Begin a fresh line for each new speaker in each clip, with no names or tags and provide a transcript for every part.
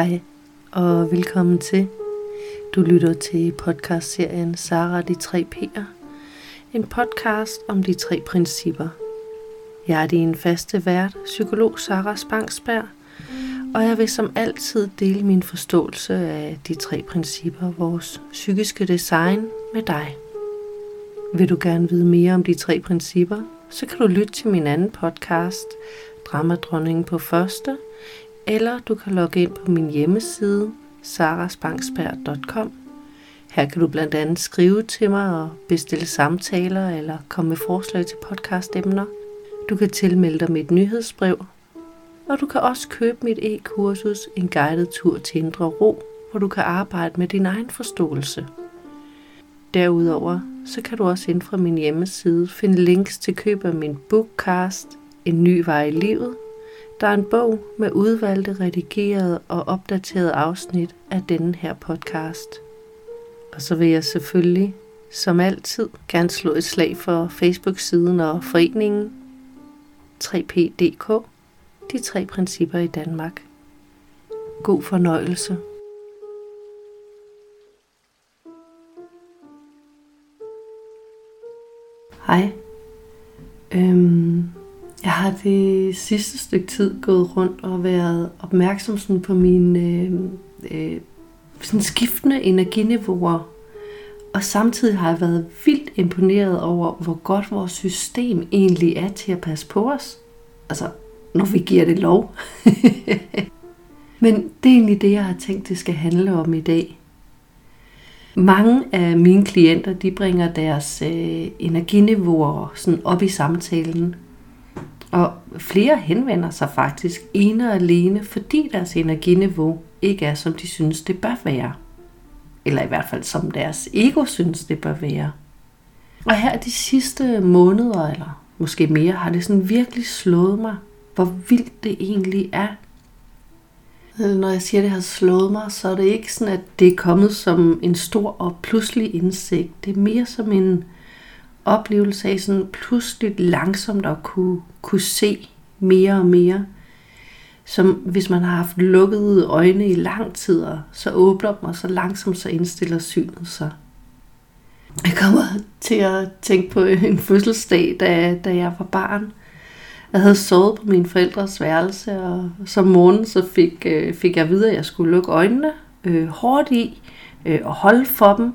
Hej og velkommen til. Du lytter til podcastserien Sara de tre P'er. En podcast om de tre principper. Jeg er din faste vært, psykolog Sara Spangsberg, og jeg vil som altid dele min forståelse af de tre principper, vores psykiske design, med dig. Vil du gerne vide mere om de tre principper, så kan du lytte til min anden podcast, Dramadronningen på første, eller du kan logge ind på min hjemmeside, saraspangsberg.com. Her kan du blandt andet skrive til mig og bestille samtaler eller komme med forslag til podcastemner. Du kan tilmelde dig mit nyhedsbrev, og du kan også købe mit e-kursus En guided tur til indre ro, hvor du kan arbejde med din egen forståelse. Derudover så kan du også ind fra min hjemmeside finde links til køb af min bookcast En ny vej i livet, der er en bog med udvalgte, redigerede og opdaterede afsnit af denne her podcast. Og så vil jeg selvfølgelig, som altid, gerne slå et slag for Facebook-siden og foreningen 3PDK, de tre principper i Danmark. God fornøjelse. Har det sidste stykke tid gået rundt og været opmærksom sådan på mine øh, øh, sådan skiftende energiniveauer. Og samtidig har jeg været vildt imponeret over, hvor godt vores system egentlig er til at passe på os. Altså, når vi giver det lov. Men det er egentlig det, jeg har tænkt, det skal handle om i dag. Mange af mine klienter, de bringer deres øh, energiniveauer sådan op i samtalen. Og flere henvender sig faktisk ene og alene, fordi deres energiniveau ikke er, som de synes, det bør være. Eller i hvert fald, som deres ego synes, det bør være. Og her de sidste måneder, eller måske mere, har det sådan virkelig slået mig, hvor vildt det egentlig er. Når jeg siger, at det har slået mig, så er det ikke sådan, at det er kommet som en stor og pludselig indsigt. Det er mere som en oplevelse af sådan pludselig langsomt at kunne, kunne se mere og mere. Som hvis man har haft lukkede øjne i lang tid, så åbner dem, og så langsomt så indstiller synet sig. Jeg kommer til at tænke på en fødselsdag, da, da jeg var barn. Jeg havde sovet på min forældres værelse, og som morgen så fik, øh, fik jeg videre, at jeg skulle lukke øjnene øh, hårdt i øh, og holde for dem.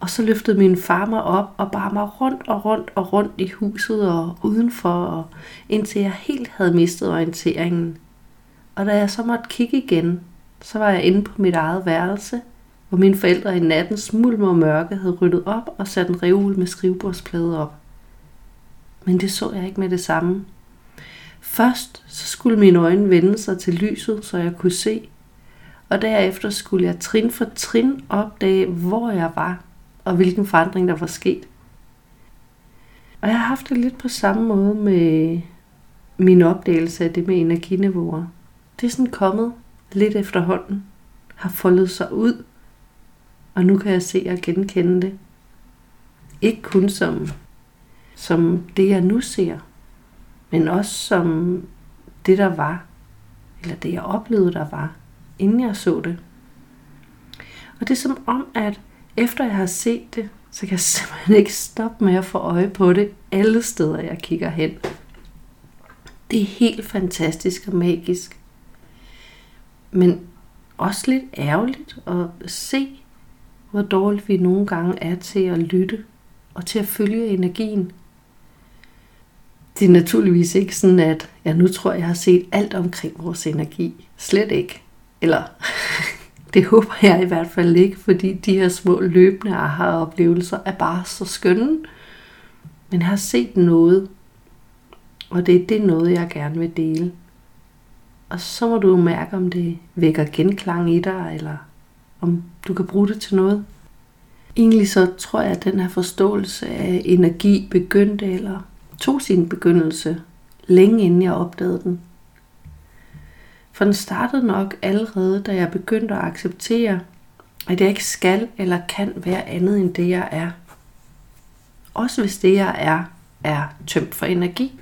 Og så løftede min far mig op og bar mig rundt og rundt og rundt i huset og udenfor, og indtil jeg helt havde mistet orienteringen. Og da jeg så måtte kigge igen, så var jeg inde på mit eget værelse, hvor mine forældre i nattens mulm og mørke havde ryddet op og sat en reol med skrivebordsplade op. Men det så jeg ikke med det samme. Først så skulle mine øjne vende sig til lyset, så jeg kunne se, og derefter skulle jeg trin for trin opdage, hvor jeg var, og hvilken forandring der var sket. Og jeg har haft det lidt på samme måde med min opdagelse af det med energiniveauer. Det er sådan kommet lidt efterhånden, har foldet sig ud, og nu kan jeg se og genkende det. Ikke kun som, som det, jeg nu ser, men også som det, der var, eller det, jeg oplevede, der var, inden jeg så det. Og det er som om, at efter jeg har set det, så kan jeg simpelthen ikke stoppe med at få øje på det alle steder, jeg kigger hen. Det er helt fantastisk og magisk. Men også lidt ærgerligt at se, hvor dårligt vi nogle gange er til at lytte og til at følge energien. Det er naturligvis ikke sådan, at jeg nu tror, jeg har set alt omkring vores energi. Slet ikke. Eller det håber jeg i hvert fald ikke, fordi de her små løbende aha-oplevelser er bare så skønne. Men jeg har set noget, og det er det noget, jeg gerne vil dele. Og så må du mærke, om det vækker genklang i dig, eller om du kan bruge det til noget. Egentlig så tror jeg, at den her forståelse af energi begyndte, eller tog sin begyndelse, længe inden jeg opdagede den. For den startede nok allerede, da jeg begyndte at acceptere, at jeg ikke skal eller kan være andet end det, jeg er. Også hvis det, jeg er, er tømt for energi.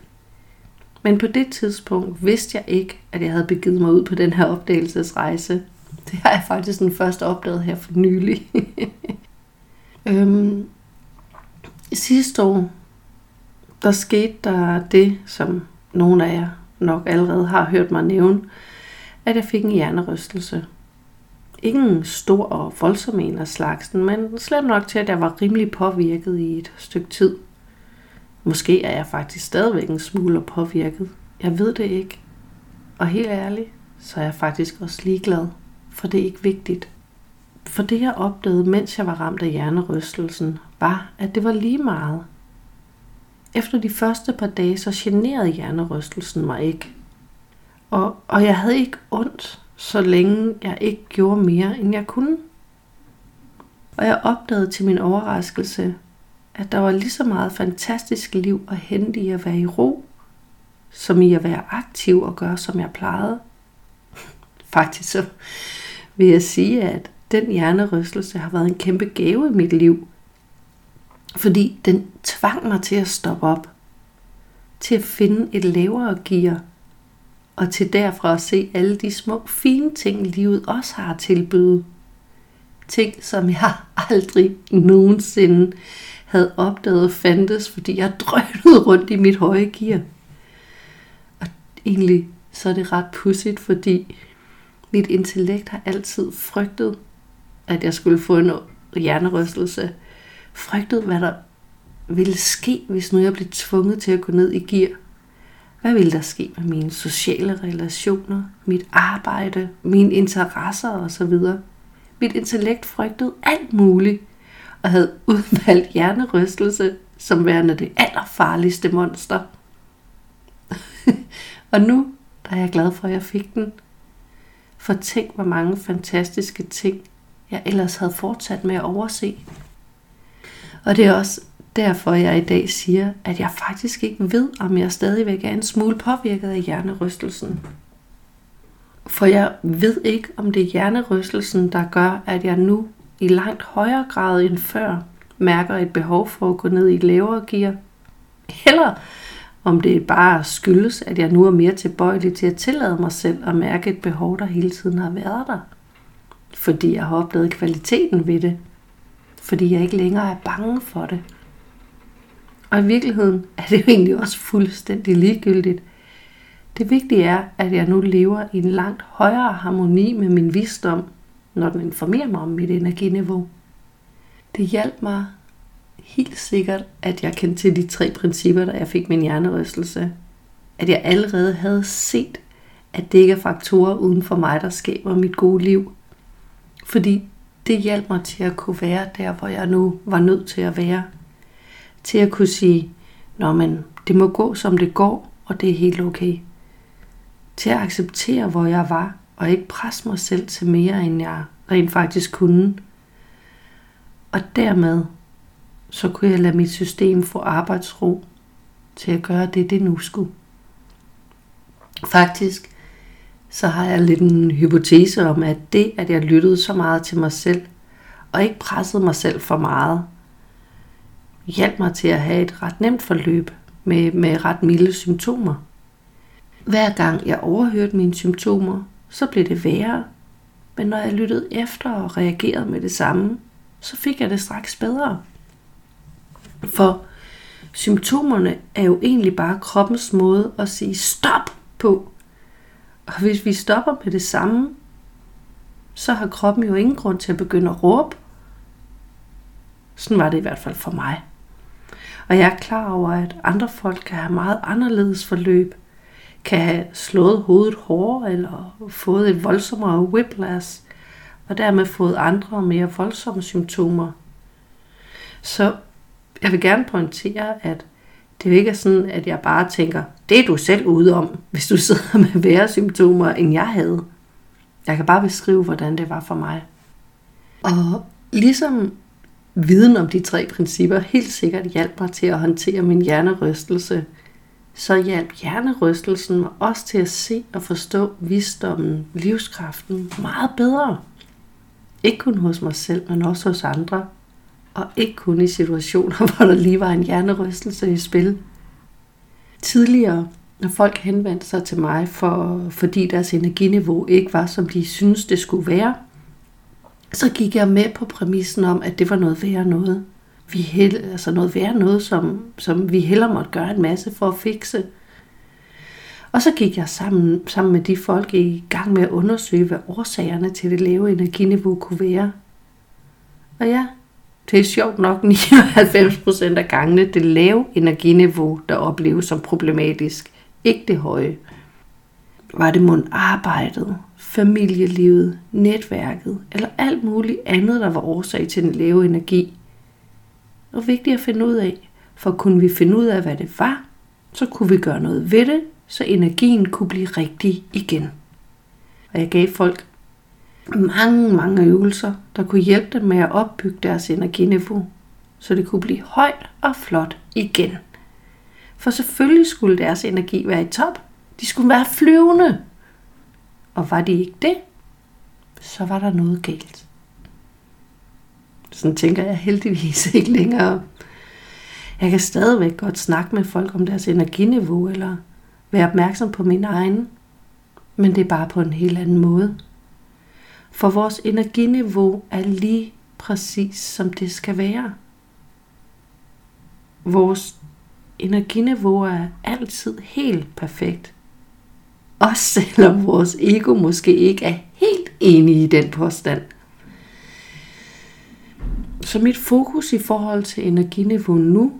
Men på det tidspunkt vidste jeg ikke, at jeg havde begivet mig ud på den her opdagelsesrejse, Det har jeg faktisk den første opdaget her for nylig. øhm, sidste år, der skete der det, som nogle af jer nok allerede har hørt mig nævne, at jeg fik en hjernerystelse. Ingen stor og voldsom en af slagsen, men slem nok til, at jeg var rimelig påvirket i et stykke tid. Måske er jeg faktisk stadigvæk en smule påvirket. Jeg ved det ikke. Og helt ærligt, så er jeg faktisk også ligeglad, for det er ikke vigtigt. For det jeg opdagede, mens jeg var ramt af hjernerystelsen, var, at det var lige meget. Efter de første par dage, så generede hjernerystelsen mig ikke. Og, og jeg havde ikke ondt, så længe jeg ikke gjorde mere, end jeg kunne. Og jeg opdagede til min overraskelse, at der var lige så meget fantastisk liv at hente i at være i ro, som i at være aktiv og gøre, som jeg plejede. Faktisk så vil jeg sige, at den hjernerystelse har været en kæmpe gave i mit liv. Fordi den tvang mig til at stoppe op. Til at finde et lavere gear. Og til derfra at se alle de små fine ting, livet også har at tilbyde. Ting, som jeg aldrig nogensinde havde opdaget fandtes, fordi jeg drønede rundt i mit høje gear. Og egentlig så er det ret pudsigt, fordi mit intellekt har altid frygtet, at jeg skulle få en hjernerystelse. Frygtet, hvad der ville ske, hvis nu jeg blev tvunget til at gå ned i gear. Hvad ville der ske med mine sociale relationer, mit arbejde, mine interesser osv.? Mit intellekt frygtede alt muligt, og havde udvalgt hjernerystelse som værende det allerfarligste monster. og nu der er jeg glad for, at jeg fik den. For tænk, hvor mange fantastiske ting, jeg ellers havde fortsat med at overse. Og det er også derfor, jeg i dag siger, at jeg faktisk ikke ved, om jeg stadigvæk er en smule påvirket af hjernerystelsen. For jeg ved ikke, om det er hjernerystelsen, der gør, at jeg nu i langt højere grad end før mærker et behov for at gå ned i et lavere gear. Eller om det bare skyldes, at jeg nu er mere tilbøjelig til at tillade mig selv at mærke et behov, der hele tiden har været der. Fordi jeg har oplevet kvaliteten ved det. Fordi jeg ikke længere er bange for det. Og i virkeligheden er det jo egentlig også fuldstændig ligegyldigt. Det vigtige er, at jeg nu lever i en langt højere harmoni med min visdom, når den informerer mig om mit energiniveau. Det hjalp mig helt sikkert, at jeg kendte til de tre principper, da jeg fik min hjernerystelse. At jeg allerede havde set, at det ikke er faktorer uden for mig, der skaber mit gode liv. Fordi det hjalp mig til at kunne være der, hvor jeg nu var nødt til at være. Til at kunne sige, Nå, men det må gå, som det går, og det er helt okay. Til at acceptere, hvor jeg var, og ikke presse mig selv til mere, end jeg rent faktisk kunne. Og dermed så kunne jeg lade mit system få arbejdsro til at gøre det, det nu skulle. Faktisk så har jeg lidt en hypotese om, at det, at jeg lyttede så meget til mig selv, og ikke pressede mig selv for meget, hjalp mig til at have et ret nemt forløb med, med ret milde symptomer. Hver gang jeg overhørte mine symptomer, så blev det værre. Men når jeg lyttede efter og reagerede med det samme, så fik jeg det straks bedre. For symptomerne er jo egentlig bare kroppens måde at sige stop på. Og hvis vi stopper med det samme, så har kroppen jo ingen grund til at begynde at råbe. Sådan var det i hvert fald for mig. Og jeg er klar over, at andre folk kan have meget anderledes forløb. Kan have slået hovedet hårdere eller fået et voldsommere whiplash, og dermed fået andre og mere voldsomme symptomer. Så jeg vil gerne pointere, at det ikke er sådan, at jeg bare tænker, det er du selv ude om, hvis du sidder med værre symptomer, end jeg havde. Jeg kan bare beskrive, hvordan det var for mig. Og ligesom viden om de tre principper helt sikkert hjalp mig til at håndtere min hjernerystelse, så hjalp hjernerystelsen mig også til at se og forstå visdommen, livskraften meget bedre. Ikke kun hos mig selv, men også hos andre og ikke kun i situationer, hvor der lige var en hjernerystelse i spil. Tidligere, når folk henvendte sig til mig, for, fordi deres energiniveau ikke var, som de synes det skulle være, så gik jeg med på præmissen om, at det var noget værre noget. Vi held, altså noget værre noget, som, som vi heller måtte gøre en masse for at fikse. Og så gik jeg sammen, sammen med de folk i gang med at undersøge, hvad årsagerne til det lave energiniveau kunne være. Og ja, det er sjovt nok 99% af gangene det lave energiniveau, der opleves som problematisk, ikke det høje. Var det mund arbejdet, familielivet, netværket eller alt muligt andet, der var årsag til den lave energi? Det vigtigt at finde ud af, for kunne vi finde ud af, hvad det var, så kunne vi gøre noget ved det, så energien kunne blive rigtig igen. Og jeg gav folk mange, mange øvelser, der kunne hjælpe dem med at opbygge deres energiniveau, så det kunne blive højt og flot igen. For selvfølgelig skulle deres energi være i top. De skulle være flyvende. Og var de ikke det, så var der noget galt. Sådan tænker jeg heldigvis ikke længere. Jeg kan stadigvæk godt snakke med folk om deres energiniveau, eller være opmærksom på min egen. Men det er bare på en helt anden måde. For vores energiniveau er lige præcis som det skal være. Vores energiniveau er altid helt perfekt. Også selvom vores ego måske ikke er helt enig i den påstand. Så mit fokus i forhold til energiniveau nu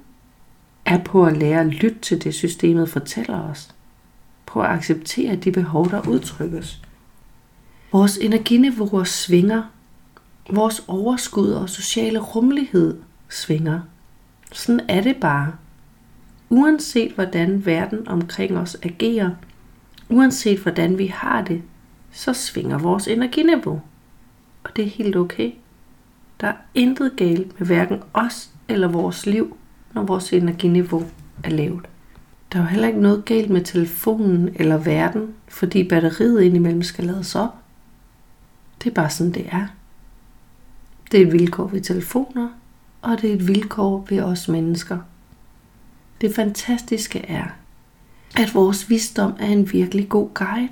er på at lære at lytte til det, systemet fortæller os. På at acceptere de behov, der udtrykkes. Vores energiniveauer svinger. Vores overskud og sociale rummelighed svinger. Sådan er det bare. Uanset hvordan verden omkring os agerer, uanset hvordan vi har det, så svinger vores energiniveau. Og det er helt okay. Der er intet galt med hverken os eller vores liv, når vores energiniveau er lavt. Der er jo heller ikke noget galt med telefonen eller verden, fordi batteriet indimellem skal lades op. Det er bare sådan, det er. Det er et vilkår ved telefoner, og det er et vilkår ved os mennesker. Det fantastiske er, at vores visdom er en virkelig god guide.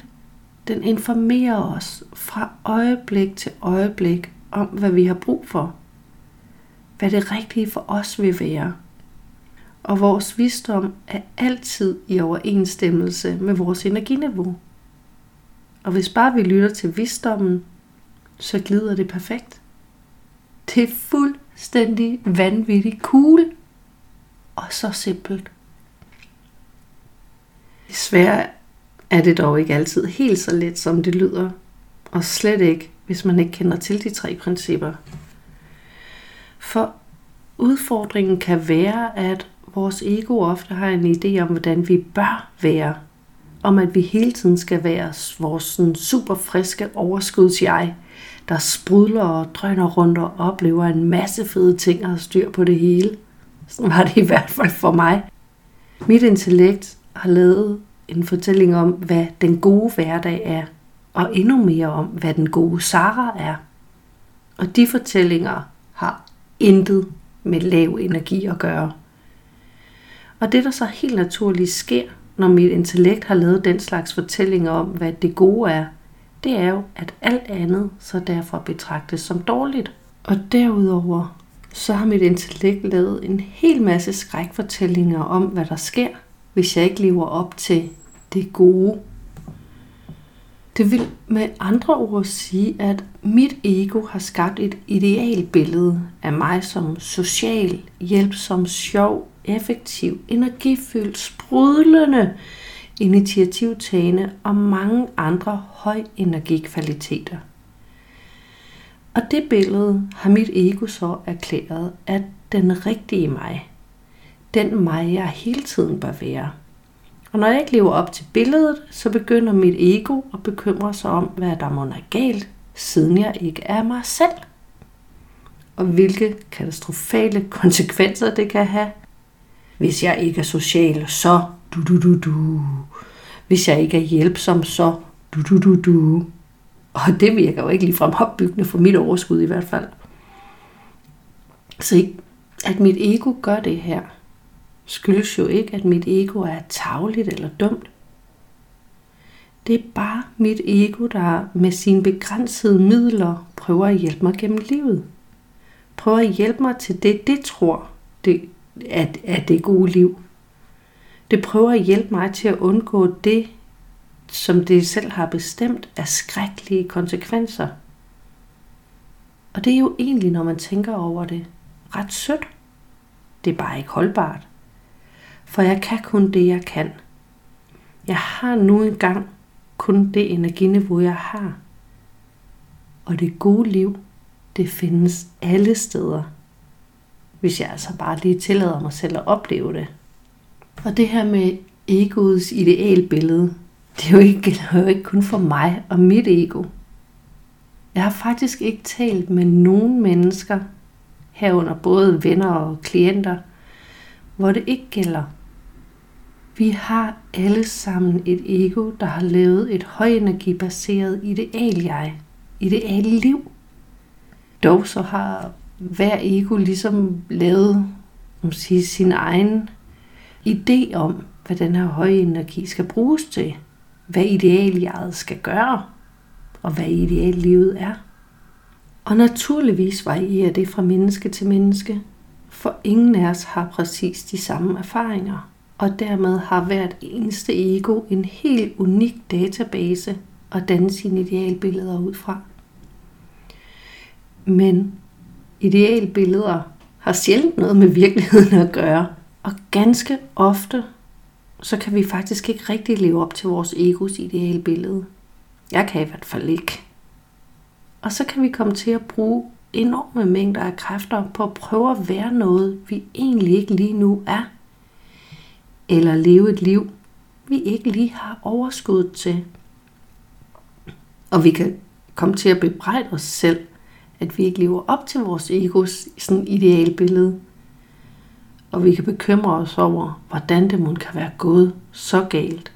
Den informerer os fra øjeblik til øjeblik om, hvad vi har brug for. Hvad det rigtige for os vil være. Og vores visdom er altid i overensstemmelse med vores energiniveau. Og hvis bare vi lytter til visdommen, så glider det perfekt. Det er fuldstændig vanvittigt cool og så simpelt. Desværre er det dog ikke altid helt så let, som det lyder, og slet ikke, hvis man ikke kender til de tre principper. For udfordringen kan være, at vores ego ofte har en idé om, hvordan vi bør være. Om at vi hele tiden skal være vores sådan super friske overskuds-jeg, der sprudler og drøner rundt og oplever en masse fede ting og har styr på det hele. Sådan var det i hvert fald for mig. Mit intellekt har lavet en fortælling om, hvad den gode hverdag er, og endnu mere om, hvad den gode Sara er. Og de fortællinger har intet med lav energi at gøre. Og det, der så helt naturligt sker, når mit intellekt har lavet den slags fortællinger om, hvad det gode er, det er jo, at alt andet så derfor betragtes som dårligt. Og derudover så har mit intellekt lavet en hel masse skrækfortællinger om, hvad der sker, hvis jeg ikke lever op til det gode. Det vil med andre ord sige, at mit ego har skabt et idealbillede af mig som social, hjælpsom, sjov, effektiv, energifyldt, sprudlende, initiativtagende og mange andre høj energikvaliteter. Og det billede har mit ego så erklæret, at den rigtige mig, den mig, jeg hele tiden bør være. Og når jeg ikke lever op til billedet, så begynder mit ego at bekymre sig om, hvad der må være galt, siden jeg ikke er mig selv. Og hvilke katastrofale konsekvenser det kan have. Hvis jeg ikke er social, så du du du du. Hvis jeg ikke er hjælpsom, så du du du du. Og det virker jo ikke ligefrem opbyggende for mit overskud i hvert fald. Så at mit ego gør det her, skyldes jo ikke, at mit ego er tavligt eller dumt. Det er bare mit ego, der med sine begrænsede midler prøver at hjælpe mig gennem livet. Prøver at hjælpe mig til det, det tror det, er, er det gode liv. Det prøver at hjælpe mig til at undgå det, som det selv har bestemt, er skrækkelige konsekvenser. Og det er jo egentlig, når man tænker over det, ret sødt. Det er bare ikke holdbart. For jeg kan kun det, jeg kan. Jeg har nu engang kun det energiniveau, jeg har. Og det gode liv, det findes alle steder. Hvis jeg altså bare lige tillader mig selv at opleve det. Og det her med egoets idealbillede, det er jo ikke, gælder jo ikke kun for mig og mit ego. Jeg har faktisk ikke talt med nogen mennesker, herunder både venner og klienter, hvor det ikke gælder. Vi har alle sammen et ego, der har lavet et højenergibaseret ideal-jeg, ideal liv. Dog så har hver ego ligesom lavet om sige, sin egen idé om, hvad den her høje energi skal bruges til, hvad idealjeget skal gøre, og hvad ideallivet er. Og naturligvis varierer det fra menneske til menneske, for ingen af os har præcis de samme erfaringer, og dermed har hvert eneste ego en helt unik database at danne sine idealbilleder ud fra. Men idealbilleder har sjældent noget med virkeligheden at gøre, og ganske ofte så kan vi faktisk ikke rigtig leve op til vores egos idealbillede. Jeg kan i hvert fald ikke. Og så kan vi komme til at bruge enorme mængder af kræfter på at prøve at være noget, vi egentlig ikke lige nu er. Eller leve et liv, vi ikke lige har overskud til. Og vi kan komme til at bebrejde os selv, at vi ikke lever op til vores egos sådan idealbillede. Og vi kan bekymre os over, hvordan det må kan være gået så galt.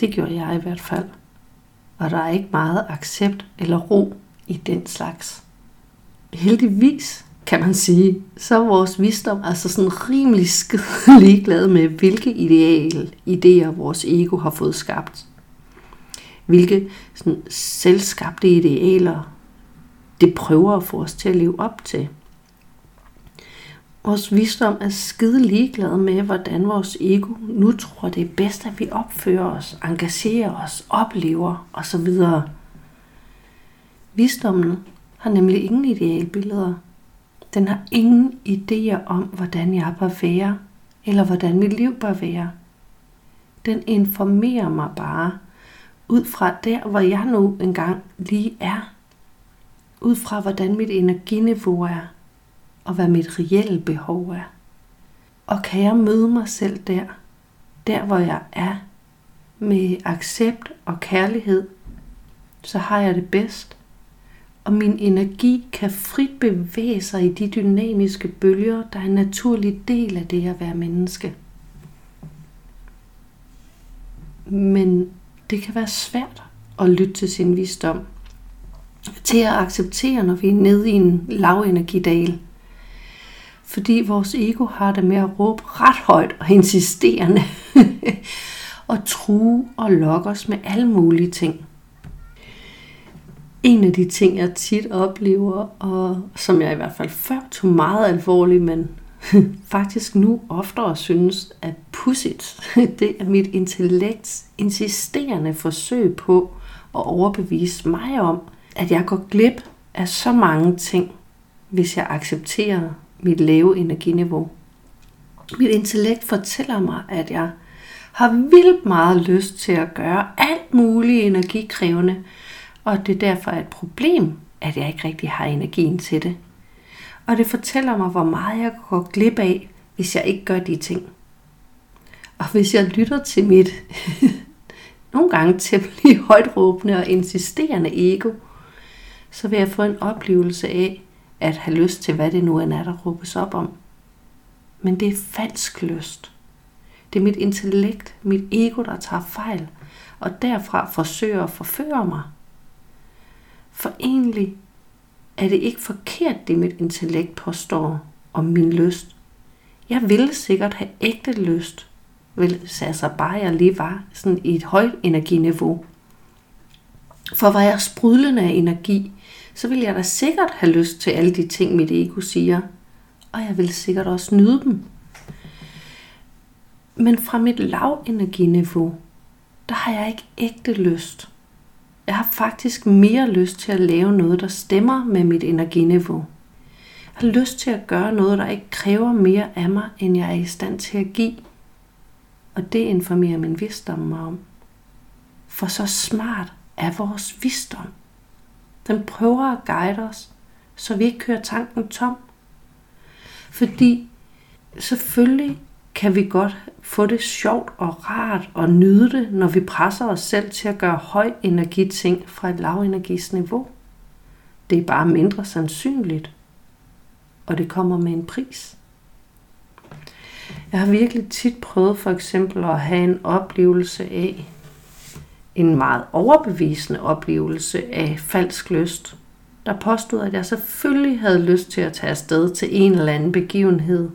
Det gjorde jeg i hvert fald og der er ikke meget accept eller ro i den slags. Heldigvis kan man sige, så er vores visdom altså sådan rimelig skide ligeglad med, hvilke ideal, idéer vores ego har fået skabt. Hvilke sådan selvskabte idealer det prøver at få os til at leve op til. Vores visdom er skide ligeglad med, hvordan vores ego nu tror, det er bedst, at vi opfører os, engagerer os, oplever osv. Visdommen har nemlig ingen idealbilleder. Den har ingen idéer om, hvordan jeg bør være, eller hvordan mit liv bør være. Den informerer mig bare ud fra der, hvor jeg nu engang lige er. Ud fra, hvordan mit energiniveau er og hvad mit reelle behov er. Og kan jeg møde mig selv der, der hvor jeg er, med accept og kærlighed, så har jeg det bedst. Og min energi kan frit bevæge sig i de dynamiske bølger, der er en naturlig del af det at være menneske. Men det kan være svært at lytte til sin visdom. Til at acceptere, når vi er nede i en lavenergidal fordi vores ego har det med at råbe ret højt og insisterende og true og lokke os med alle mulige ting. En af de ting, jeg tit oplever, og som jeg i hvert fald før tog meget alvorligt, men faktisk nu oftere synes er pudsigt, det er mit intellekts insisterende forsøg på at overbevise mig om, at jeg går glip af så mange ting, hvis jeg accepterer mit lave energiniveau. Mit intellekt fortæller mig, at jeg har vildt meget lyst til at gøre alt muligt energikrævende, og det er derfor et problem, at jeg ikke rigtig har energien til det. Og det fortæller mig, hvor meget jeg går glip af, hvis jeg ikke gør de ting. Og hvis jeg lytter til mit nogle gange temmelig højt råbende og insisterende ego, så vil jeg få en oplevelse af, at have lyst til, hvad det nu end er, der råbes op om. Men det er falsk lyst. Det er mit intellekt, mit ego, der tager fejl, og derfra forsøger at forføre mig. For egentlig er det ikke forkert, det mit intellekt påstår om min lyst. Jeg ville sikkert have ægte lyst, hvis altså bare jeg lige var sådan i et højt energiniveau. For var jeg sprudlende af energi, så ville jeg da sikkert have lyst til alle de ting, mit ego siger. Og jeg ville sikkert også nyde dem. Men fra mit energiniveau, der har jeg ikke ægte lyst. Jeg har faktisk mere lyst til at lave noget, der stemmer med mit energiniveau. Jeg har lyst til at gøre noget, der ikke kræver mere af mig, end jeg er i stand til at give. Og det informerer min visdom mig om. For så smart er vores visdom. Den prøver at guide os, så vi ikke kører tanken tom. Fordi selvfølgelig kan vi godt få det sjovt og rart og nyde det, når vi presser os selv til at gøre høj ting fra et lavenergisniveau. Det er bare mindre sandsynligt, og det kommer med en pris. Jeg har virkelig tit prøvet for eksempel at have en oplevelse af, en meget overbevisende oplevelse af falsk lyst, der påstod, at jeg selvfølgelig havde lyst til at tage afsted til en eller anden begivenhed,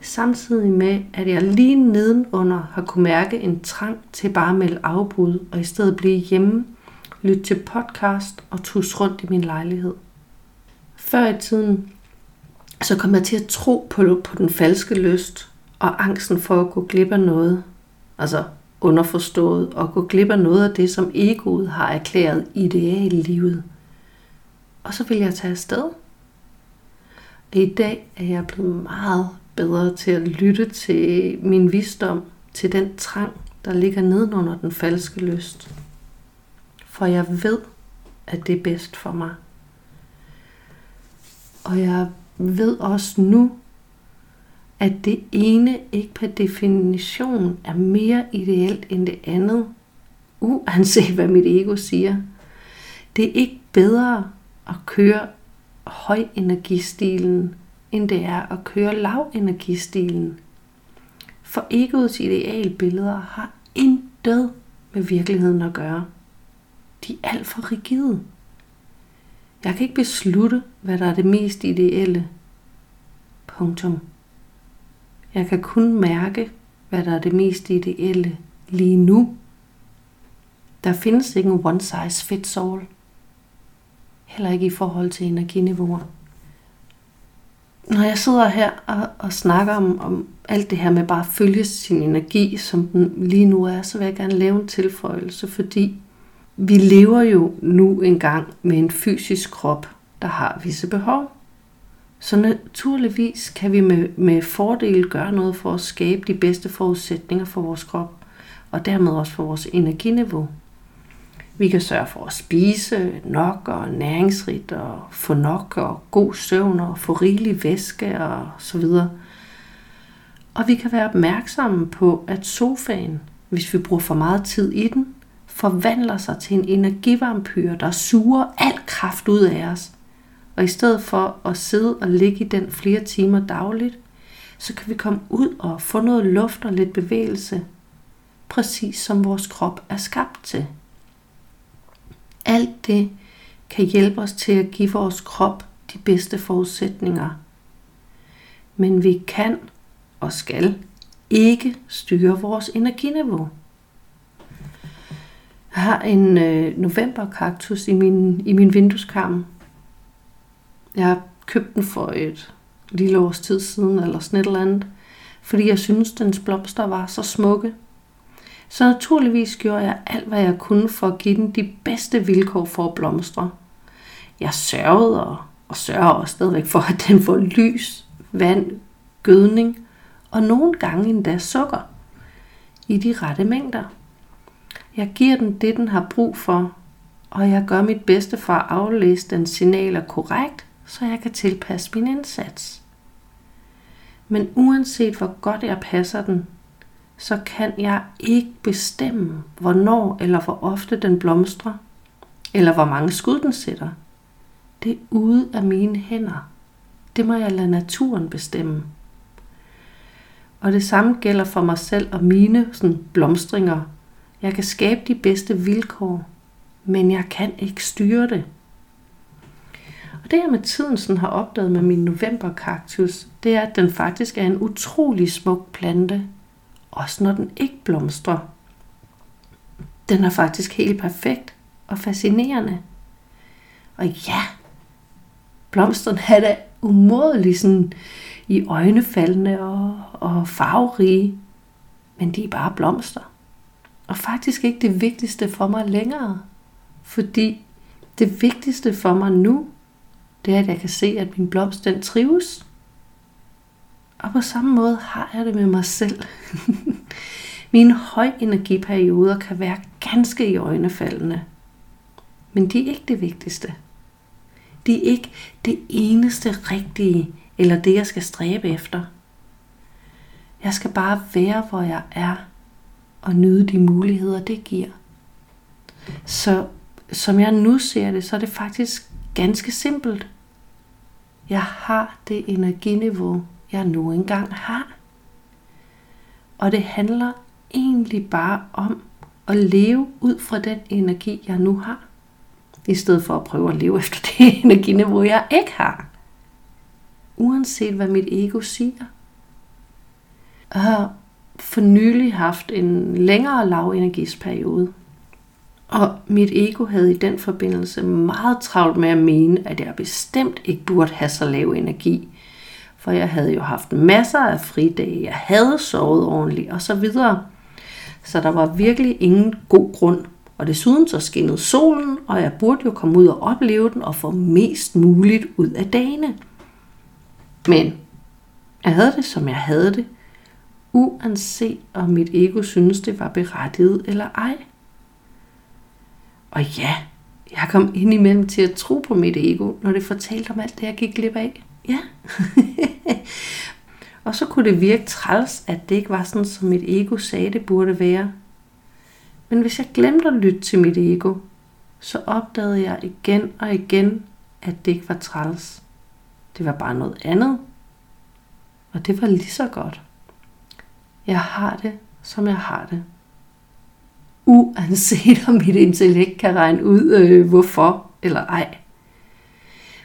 samtidig med, at jeg lige nedenunder har kunne mærke en trang til bare at melde afbud og i stedet blive hjemme, lytte til podcast og tus rundt i min lejlighed. Før i tiden, så kom jeg til at tro på, på den falske lyst og angsten for at gå glip af noget. Altså underforstået og gå glip af noget af det, som egoet har erklæret ideal i livet. Og så vil jeg tage afsted. I dag er jeg blevet meget bedre til at lytte til min visdom, til den trang, der ligger nedenunder den falske lyst. For jeg ved, at det er bedst for mig. Og jeg ved også nu, at det ene ikke per definition er mere ideelt end det andet, uanset hvad mit ego siger. Det er ikke bedre at køre højenergistilen, end det er at køre lavenergistilen. For egoets idealbilleder har intet med virkeligheden at gøre. De er alt for rigide. Jeg kan ikke beslutte, hvad der er det mest ideelle. Punktum. Jeg kan kun mærke, hvad der er det mest ideelle lige nu. Der findes ikke en one size fits all. Heller ikke i forhold til energiniveauer. Når jeg sidder her og, og snakker om, om alt det her med bare at følge sin energi, som den lige nu er, så vil jeg gerne lave en tilføjelse, fordi vi lever jo nu engang med en fysisk krop, der har visse behov. Så naturligvis kan vi med, med fordel gøre noget for at skabe de bedste forudsætninger for vores krop, og dermed også for vores energiniveau. Vi kan sørge for at spise nok og næringsrigt og få nok og god søvn og få rigelig væske og så videre. Og vi kan være opmærksomme på, at sofaen, hvis vi bruger for meget tid i den, forvandler sig til en energivampyr, der suger al kraft ud af os – og i stedet for at sidde og ligge i den flere timer dagligt, så kan vi komme ud og få noget luft og lidt bevægelse, præcis som vores krop er skabt til. Alt det kan hjælpe os til at give vores krop de bedste forudsætninger. Men vi kan og skal ikke styre vores energiniveau. Jeg har en øh, novemberkaktus i min, i min vindueskarm, jeg købte den for et lille års tid siden, eller sådan et eller andet, fordi jeg synes, dens blomster var så smukke. Så naturligvis gjorde jeg alt, hvad jeg kunne for at give den de bedste vilkår for at blomstre. Jeg sørgede og, og sørger også stadigvæk for, at den får lys, vand, gødning og nogle gange endda sukker i de rette mængder. Jeg giver den det, den har brug for, og jeg gør mit bedste for at aflæse den signaler korrekt, så jeg kan tilpasse min indsats. Men uanset hvor godt jeg passer den, så kan jeg ikke bestemme, hvornår eller hvor ofte den blomstrer, eller hvor mange skud den sætter. Det er ude af mine hænder. Det må jeg lade naturen bestemme. Og det samme gælder for mig selv og mine sådan, blomstringer. Jeg kan skabe de bedste vilkår, men jeg kan ikke styre det. Og det jeg med tiden sådan har opdaget med min novemberkaktus, det er, at den faktisk er en utrolig smuk plante, også når den ikke blomstrer. Den er faktisk helt perfekt og fascinerende. Og ja, blomsterne er da umådelig sådan i øjnefaldende og, og farverige, men de er bare blomster. Og faktisk ikke det vigtigste for mig længere, fordi det vigtigste for mig nu, det er, at jeg kan se, at min blomst den trives. Og på samme måde har jeg det med mig selv. Mine højenergiperioder kan være ganske i øjnefaldende. Men de er ikke det vigtigste. De er ikke det eneste rigtige, eller det jeg skal stræbe efter. Jeg skal bare være, hvor jeg er, og nyde de muligheder, det giver. Så som jeg nu ser det, så er det faktisk ganske simpelt. Jeg har det energiniveau, jeg nu engang har. Og det handler egentlig bare om at leve ud fra den energi, jeg nu har. I stedet for at prøve at leve efter det energiniveau, jeg ikke har. Uanset hvad mit ego siger. Jeg har for nylig haft en længere lavenergisperiode. Og mit ego havde i den forbindelse meget travlt med at mene, at jeg bestemt ikke burde have så lav energi. For jeg havde jo haft masser af fridage, jeg havde sovet ordentligt og så videre. Så der var virkelig ingen god grund. Og desuden så skinnede solen, og jeg burde jo komme ud og opleve den og få mest muligt ud af dagene. Men jeg havde det, som jeg havde det, uanset om mit ego synes det var berettiget eller ej. Og ja, jeg kom ind imellem til at tro på mit ego, når det fortalte om alt det, jeg gik glip af. Ja. og så kunne det virke træls, at det ikke var sådan, som mit ego sagde, det burde være. Men hvis jeg glemte at lytte til mit ego, så opdagede jeg igen og igen, at det ikke var træls. Det var bare noget andet. Og det var lige så godt. Jeg har det, som jeg har det uanset om mit intellekt kan regne ud, øh, hvorfor eller ej.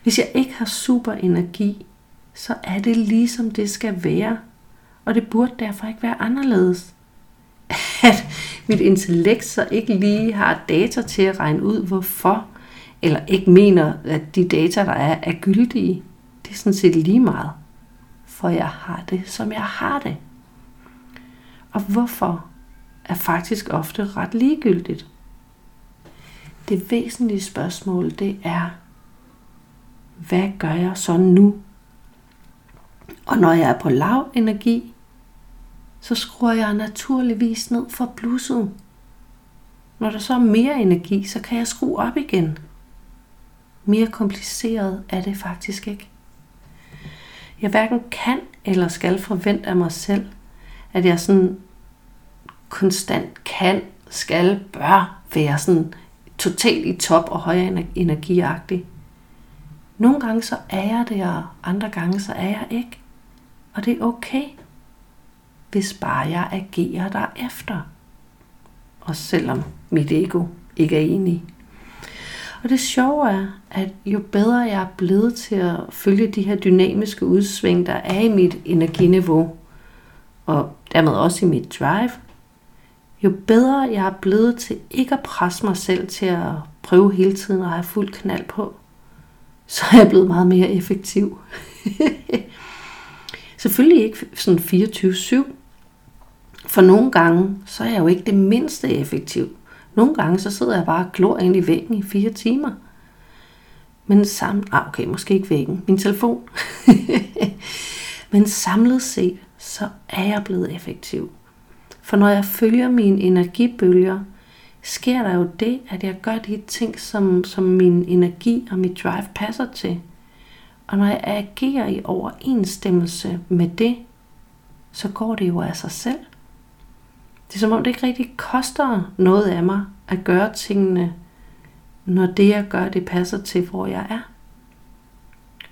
Hvis jeg ikke har super energi, så er det ligesom det skal være, og det burde derfor ikke være anderledes. At mit intellekt så ikke lige har data til at regne ud, hvorfor, eller ikke mener, at de data, der er, er gyldige, det er sådan set lige meget. For jeg har det, som jeg har det. Og hvorfor er faktisk ofte ret ligegyldigt. Det væsentlige spørgsmål, det er, hvad gør jeg så nu? Og når jeg er på lav energi, så skruer jeg naturligvis ned for blusset. Når der så er mere energi, så kan jeg skrue op igen. Mere kompliceret er det faktisk ikke. Jeg hverken kan eller skal forvente af mig selv, at jeg sådan konstant kan, skal, bør være sådan totalt i top og højere energiagtig. Nogle gange så er jeg det, og andre gange så er jeg ikke. Og det er okay, hvis bare jeg agerer derefter. Og selvom mit ego ikke er enig. Og det sjove er, at jo bedre jeg er blevet til at følge de her dynamiske udsving, der er i mit energiniveau, og dermed også i mit drive, jo bedre jeg er blevet til ikke at presse mig selv til at prøve hele tiden at have fuld knald på, så er jeg blevet meget mere effektiv. Selvfølgelig ikke sådan 24-7, for nogle gange, så er jeg jo ikke det mindste effektiv. Nogle gange, så sidder jeg bare og glor ind i væggen i fire timer. Men sammen, ah, okay, måske ikke væggen, min telefon. Men samlet set, så er jeg blevet effektiv. For når jeg følger mine energibølger, sker der jo det, at jeg gør de ting, som, som min energi og mit drive passer til. Og når jeg agerer i overensstemmelse med det, så går det jo af sig selv. Det er som om det ikke rigtig koster noget af mig at gøre tingene, når det jeg gør, det passer til, hvor jeg er.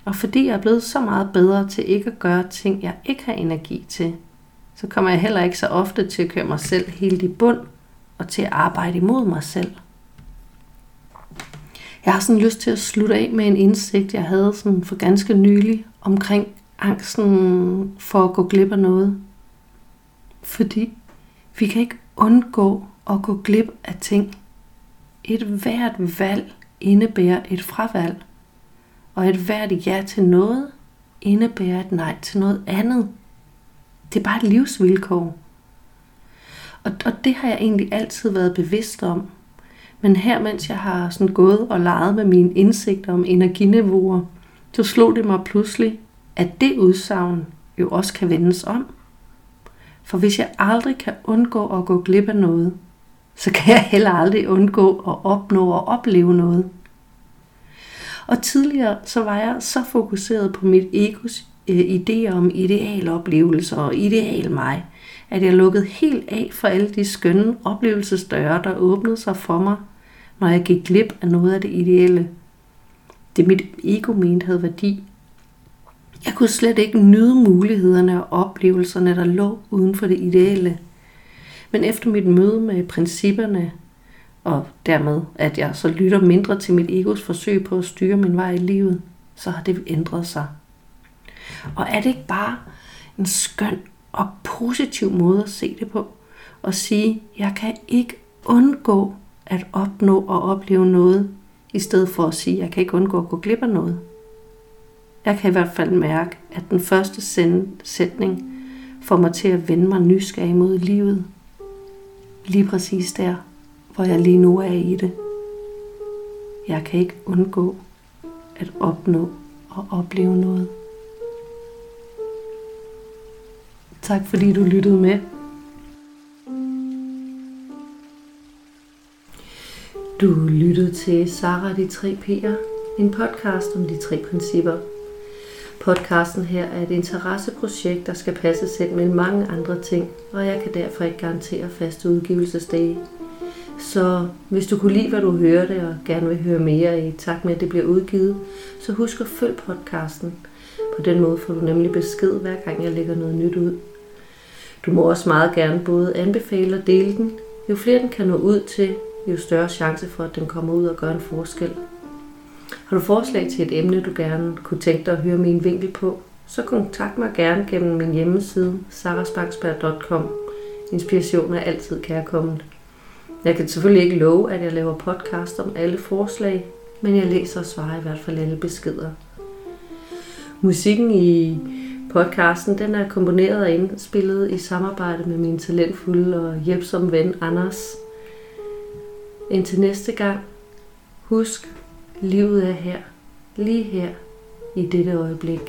Og fordi jeg er blevet så meget bedre til ikke at gøre ting, jeg ikke har energi til, så kommer jeg heller ikke så ofte til at køre mig selv helt i bund og til at arbejde imod mig selv. Jeg har sådan lyst til at slutte af med en indsigt, jeg havde sådan for ganske nylig omkring angsten for at gå glip af noget. Fordi vi kan ikke undgå at gå glip af ting. Et hvert valg indebærer et fravalg, og et hvert ja til noget indebærer et nej til noget andet. Det er bare et livsvilkår. Og, og det har jeg egentlig altid været bevidst om. Men her, mens jeg har sådan gået og leget med mine indsigter om energiniveauer, så slog det mig pludselig, at det udsagn jo også kan vendes om. For hvis jeg aldrig kan undgå at gå glip af noget, så kan jeg heller aldrig undgå at opnå og opleve noget. Og tidligere så var jeg så fokuseret på mit egos øh, idéer om idealoplevelser og ideal mig, at jeg lukkede helt af for alle de skønne oplevelsesdøre, der åbnede sig for mig, når jeg gik glip af noget af det ideelle. Det mit ego mente havde værdi. Jeg kunne slet ikke nyde mulighederne og oplevelserne, der lå uden for det ideelle. Men efter mit møde med principperne, og dermed at jeg så lytter mindre til mit egos forsøg på at styre min vej i livet, så har det ændret sig. Og er det ikke bare en skøn og positiv måde at se det på? Og sige, jeg kan ikke undgå at opnå og opleve noget, i stedet for at sige, jeg kan ikke undgå at gå glip af noget. Jeg kan i hvert fald mærke, at den første sætning får mig til at vende mig nysgerrig mod livet. Lige præcis der, hvor jeg lige nu er i det. Jeg kan ikke undgå at opnå og opleve noget. Tak fordi du lyttede med. Du lyttede til Sara de tre P'er, en podcast om de tre principper. Podcasten her er et interesseprojekt, der skal passe selv med mange andre ting, og jeg kan derfor ikke garantere faste udgivelsesdage. Så hvis du kunne lide, hvad du hørte, og gerne vil høre mere i takt med, at det bliver udgivet, så husk at følge podcasten. På den måde får du nemlig besked, hver gang jeg lægger noget nyt ud. Du må også meget gerne både anbefale og dele den. Jo flere den kan nå ud til, jo større chance for, at den kommer ud og gør en forskel. Har du forslag til et emne, du gerne kunne tænke dig at høre min vinkel på, så kontakt mig gerne gennem min hjemmeside sarasbangsberg.com. Inspiration er altid kærkommen. Jeg kan selvfølgelig ikke love, at jeg laver podcast om alle forslag, men jeg læser og svarer i hvert fald alle beskeder. Musikken i podcasten den er komponeret og indspillet i samarbejde med min talentfulde og hjælpsomme ven Anders. Indtil næste gang, husk, livet er her, lige her, i dette øjeblik.